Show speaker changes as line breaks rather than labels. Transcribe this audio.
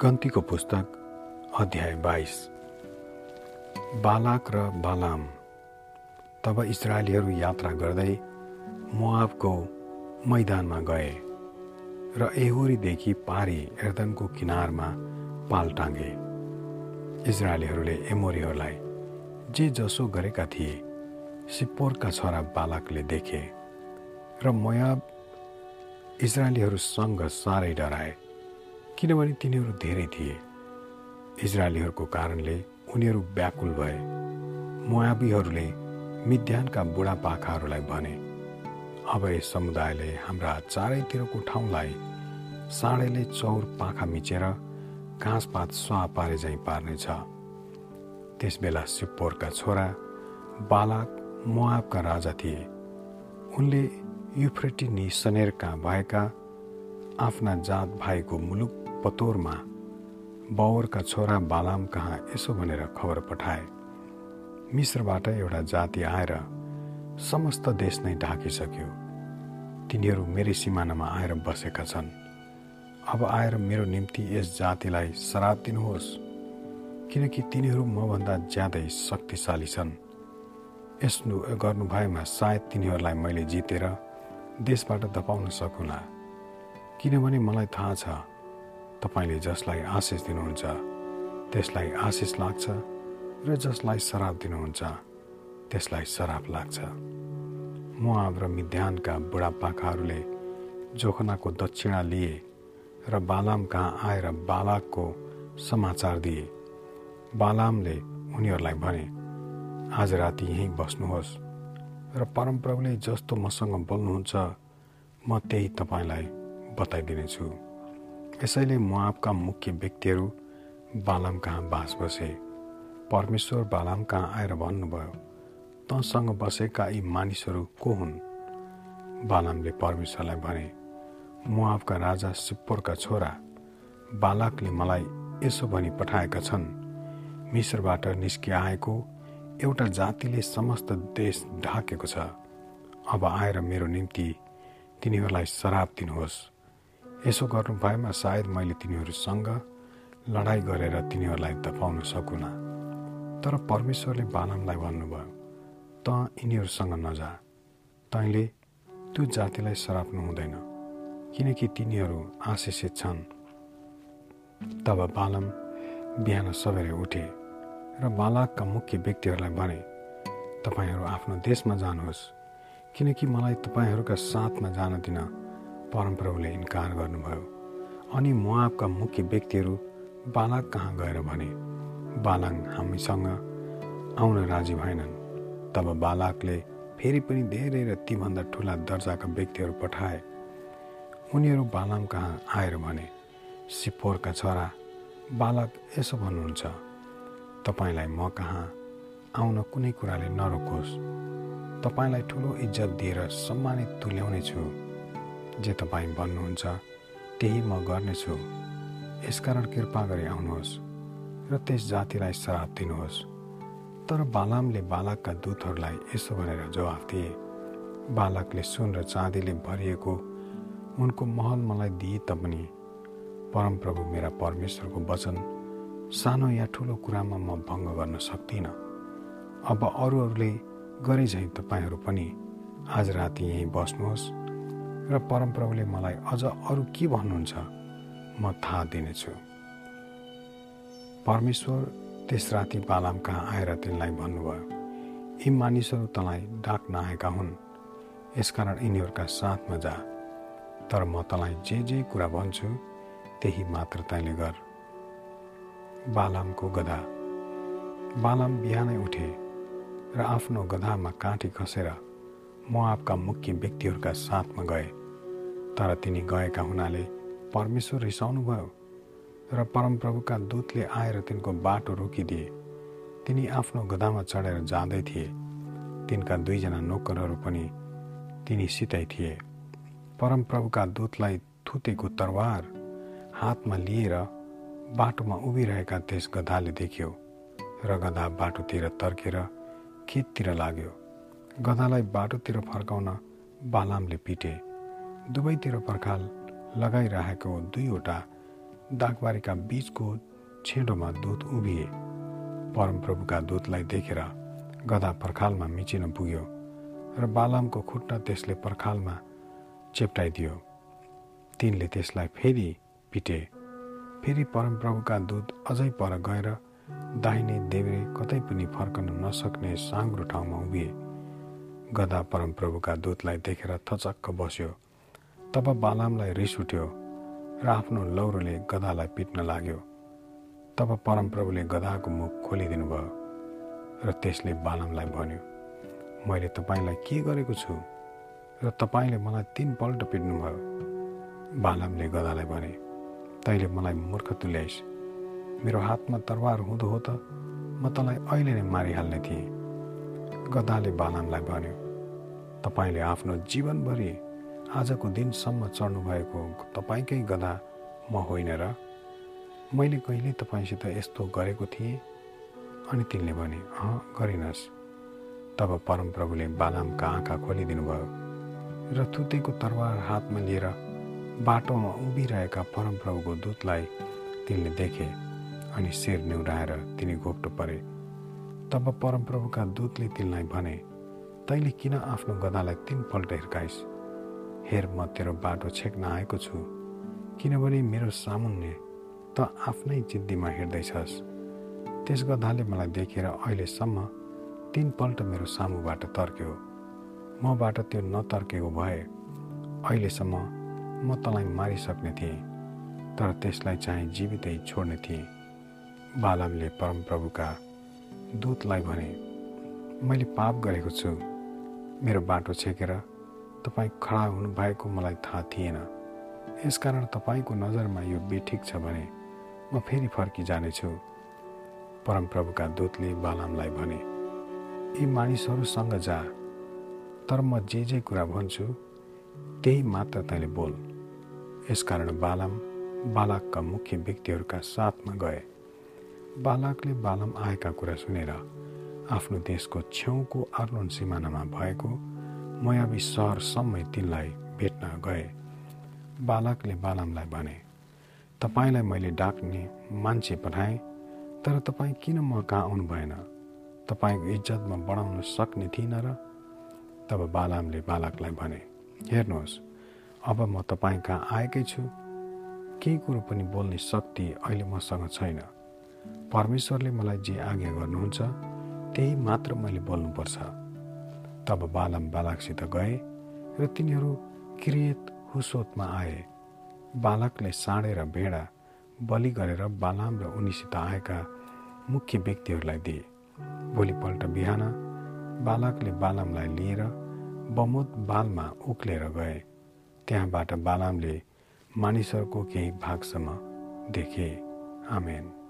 गन्तीको पुस्तक अध्याय बाइस। बालाक र बालाम तब इजरायलीहरू यात्रा गर्दै मुआबको मैदानमा गए र एहोरीदेखि पारी एर्दनको किनारमा पाल टाँगे। इजरायलीहरूले एमोरीहरूलाई जे जसो गरेका थिए सिप्पोरका छोरा बालकले देखे र मोयाब इजरायलीहरूसँग साह्रै डराए। किनभने तिनीहरू धेरै थिए। इजरायलीहरूको कारणले उनीहरू व्याकुल भए। मुआबीहरूले मिद्यानका बुढापाकाहरूलाई भने अब यस समुदायले हाम्रा चारैतिरको ठाउँलाई साँडेले चौर पाखा मिचेर घाँसपात सुहा पारे झैँ पार्नेछ। त्यसबेला सिप्पोरका छोरा बालक मुआबका राजा थिए। उनले युफ्रेटी सनेरका भएका आफ्ना जात भाइको मुलुक पतोरमा बावरका छोरा बालाम कहाँ यसो भनेर खबर पठाए। मिश्रबाट एउटा जाति आएर समस्त देश नै ढाकिसक्यो। तिनीहरू मेरै सिमानामा आएर बसेका छन्। अब आएर मेरो निम्ति यस जातिलाई श्राप दिनुहोस् किनकि तिनीहरू मभन्दा ज्यादै शक्तिशाली छन्। यस्तो गर्नु भएमा सायद तिनीहरूलाई मैले जितेर देशबाट धपाउन सकुला। किनभने मलाई थाहा छ तपाईँले जसलाई आशिष दिनुहुन्छ त्यसलाई आशिष लाग्छ र जसलाई शराब दिनुहुन्छ त्यसलाई शराब लाग्छ। मुआब र मिध्यानका बुढापाकाहरूले जोखनाको दक्षिणा लिए र बालाम कहाँ आएर बालाकको समाचार दिए। बालामले उनीहरूलाई भने आज राति यहीँ बस्नुहोस् र परमप्रभुले जस्तो मसँग बोल्नुहुन्छ म त्यही तपाईँलाई बताइदिनेछु। यसैले मुआबका मुख्य व्यक्तिहरू बालाम कहाँ बास बसे। परमेश्वर बालाम कहाँ आएर भन्नुभयो तँसँग बसेका यी मानिसहरू को हुन्? बालामले परमेश्वरलाई भने मुआबका राजा सिप्पोरका छोरा बालकले मलाई यसो भनी पठाएका छन्। मिश्रबाट निस्किआएको एउटा जातिले समस्त देश ढाकेको छ। अब आएर मेरो निम्ति तिनीहरूलाई श्राप दिनुहोस्। यसो गर्नु भएमा सायद मैले तिनीहरूसँग लडाइँ गरेर तिनीहरूलाई दफाउन सकुन तर परमेश्वरले बालमलाई भन्नुभयो त यिनीहरूसँग नजा। तैँले त्यो जातिलाई सराप्नु हुँदैन किनकि तिनीहरू आशिषित छन्। तब बालम बिहान सबेरै उठे र बालकका मुख्य व्यक्तिहरूलाई भने तपाईँहरू आफ्नो देशमा जानुहोस् किनकि मलाई तपाईँहरूका साथमा जान दिन परमप्रभुले इन्कार गर्नुभयो। अनि मुआबका मुख्य व्यक्तिहरू बालक कहाँ गएर भने बालङ हामीसँग आउन राजी भएनन्। तब बालकले फेरि पनि धेरै र तीभन्दा ठुला दर्जाका व्यक्तिहरू पठाए। उनीहरू बालाम कहाँ आएर भने सिपोरका छोरा बालक यसो भन्नुहुन्छ तपाईँलाई म कहाँ आउन कुनै कुराले नरोकोस्। तपाईँलाई ठुलो इज्जत दिएर सम्मानित तुल्याउने छु। जे तपाईँ भन्नुहुन्छ त्यही म गर्नेछु। यसकारण कृपा गरी आउनुहोस् र त्यस जातिलाई श्राप दिनुहोस्। तर बालामले बालकका दूतहरूलाई यसो भनेर जवाफ दिए बालकले सुन र चाँदीले भरिएको उनको महल मलाई दिए तापनि परमप्रभु मेरा परमेश्वरको वचन सानो या ठुलो कुरामा म भङ्ग गर्न सक्दिनँ। अब अरूहरूले गरे झैँ तपाईँहरू पनि आज राति यहीँ बस्नुहोस्। र परमप्रभुले मलाई अझ अरू के भन्नुहुन्छ म थाहा दिनेछु। परमेश्वर त्यस राति बालाम कहाँ आएर तिनलाई भन्नुभयो यी मानिसहरू तँलाई डाक्न आएका हुन् यसकारण यिनीहरूका साथमा जा। तर म तँलाई जे जे कुरा भन्छु त्यही मात्र तैँले गर। बालामको गधा। बालाम बिहानै उठे र आफ्नो गधामा काँटी खसेर म आपका मुख्य व्यक्तिहरूका साथमा गए। तर तिनी गएका हुनाले परमेश्वर रिसाउनु भयो र परमप्रभुका दूतले आएर तिनको बाटो रोकिदिए। तिनी आफ्नो गधामा चढेर जाँदै थिए। तिनका दुईजना नोकरहरू पनि तिनीसितै थिए। परमप्रभुका दूतलाई थुतेको तरवार हातमा लिएर बाटोमा उभिरहेका त्यस गधाले देख्यो र गधा बाटोतिर तर्केर खेततिर लाग्यो। गधालाई बाटोतिर फर्काउन बालामले पिटे। दुवैतिर पर्खाल लगाइरहेको दुईवटा दागबारीका बीचको छेडोमा दूत उभिए। परमप्रभुका दूतलाई देखेर गधा पर्खालमा मिचिन पुग्यो र बालामको खुट्टा त्यसले पर्खालमा चेप्टाइदियो। तिनले त्यसलाई फेरि पिटे। फेरि परमप्रभुका दूत अझै पर गएर दाहिने देब्रे कतै पनि फर्कन नसक्ने साङ्ग्रो ठाउँमा उभिए। गदा परमप्रभुका दूतलाई देखेर थचक्क बस्यो। तब बालामलाई रिस उठ्यो र आफ्नो लौरोले गदालाई पिट्न लाग्यो। तब परमप्रभुले गदाको मुख खोलिदिनु भयो र त्यसले बालमलाई भन्यो मैले तपाईँलाई के गरेको छु? र तपाईँले मलाई तिनपल्ट पिट्नुभयो। बालमले गदालाई भने तैँले मलाई मूर्ख तुल्याइस्। मेरो हातमा तरवार हुँदो हो त म तँलाई अहिले नै मारिहाल्ने थिएँ। गदाले बालामलाई भन्यो तपाईँले आफ्नो जीवनभरि आजको दिनसम्म चढ्नु भएको तपाईँकै गदा म होइन र मैले कहिले तपाईँसित यस्तो गरेको थिएँ? अनि तिनले भने अँ गरिनस्। तब परमप्रभुले बालामका आँखा खोलिदिनु भयो र थुतेको तरवार हातमा लिएर बाटोमा उभिरहेका परमप्रभुको दूतलाई तिनले देखे अनि शिर निहुराएर तिनी घोप्टो परे। तब परमप्रभुका दूतले तिनलाई भने तैँले किन आफ्नो गदालाई तिनपल्ट हिर्काइस्? हेर म तेरो बाटो छेक्न आएको छु किनभने मेरो सामुन्ने त आफ्नै जिद्दीमा हिँड्दैछस्। त्यस गधाले मलाई देखेर अहिलेसम्म तिनपल्ट मेरो सामुबाट तर्क्यो। मबाट त्यो नतर्केको भए अहिलेसम्म म तँलाई मारिसक्ने थिएँ तर त्यसलाई चाहिँ जीवितै छोड्ने थिएँ। बालमले परमप्रभुका दूतलाई भने मैले पाप गरेको छु। मेरो बाटो छेकेर तपाईँ खडा हुनुभएको मलाई थाहा थिएन। यसकारण तपाईँको नजरमा यो बेठिक छ भने म फेरि फर्किजानेछु। परमप्रभुका दूतले बालामलाई भने यी मानिसहरूसँग जा। तर म जे जे कुरा भन्छु त्यही मात्र तैँले बोल। यसकारण बालाम बालकका मुख्य व्यक्तिहरूका साथमा गए। बालकले बालम आएका कुरा सुनेर आफ्नो देशको छेउको अर्लोन सिमानामा भएको मयाबी सहरसम्मै तिनलाई भेट्न गए। बालकले बालमलाई भने तपाईँलाई मैले डाक्ने मान्छे पठाएँ तर तपाईँ किन म कहाँ आउनु भएन? तपाईँको इज्जतमा बढाउन सक्ने थिइनँ र? तब बालामले बालकलाई भने हेर्नुहोस् अब म तपाईँ कहाँ आएकै छु? केही कुरो पनि बोल्ने शक्ति अहिले मसँग छैन। परमेश्वरले मलाई जे आज्ञा गर्नुहुन्छ त्यही मात्र मैले बोल्नुपर्छ। तब बालम बालकसित गए र तिनीहरू क्रियत हुसोतमा आए। बालकले र भेडा बलि गरेर बालाम र उनीसित आएका मुख्य व्यक्तिहरूलाई दिए। भोलिपल्ट बिहान बालकले बालमलाई लिएर बमोत बालमा उक्लेर गए। त्यहाँबाट बालामले मानिसहरूको केही भागसम्म देखे। आमेन।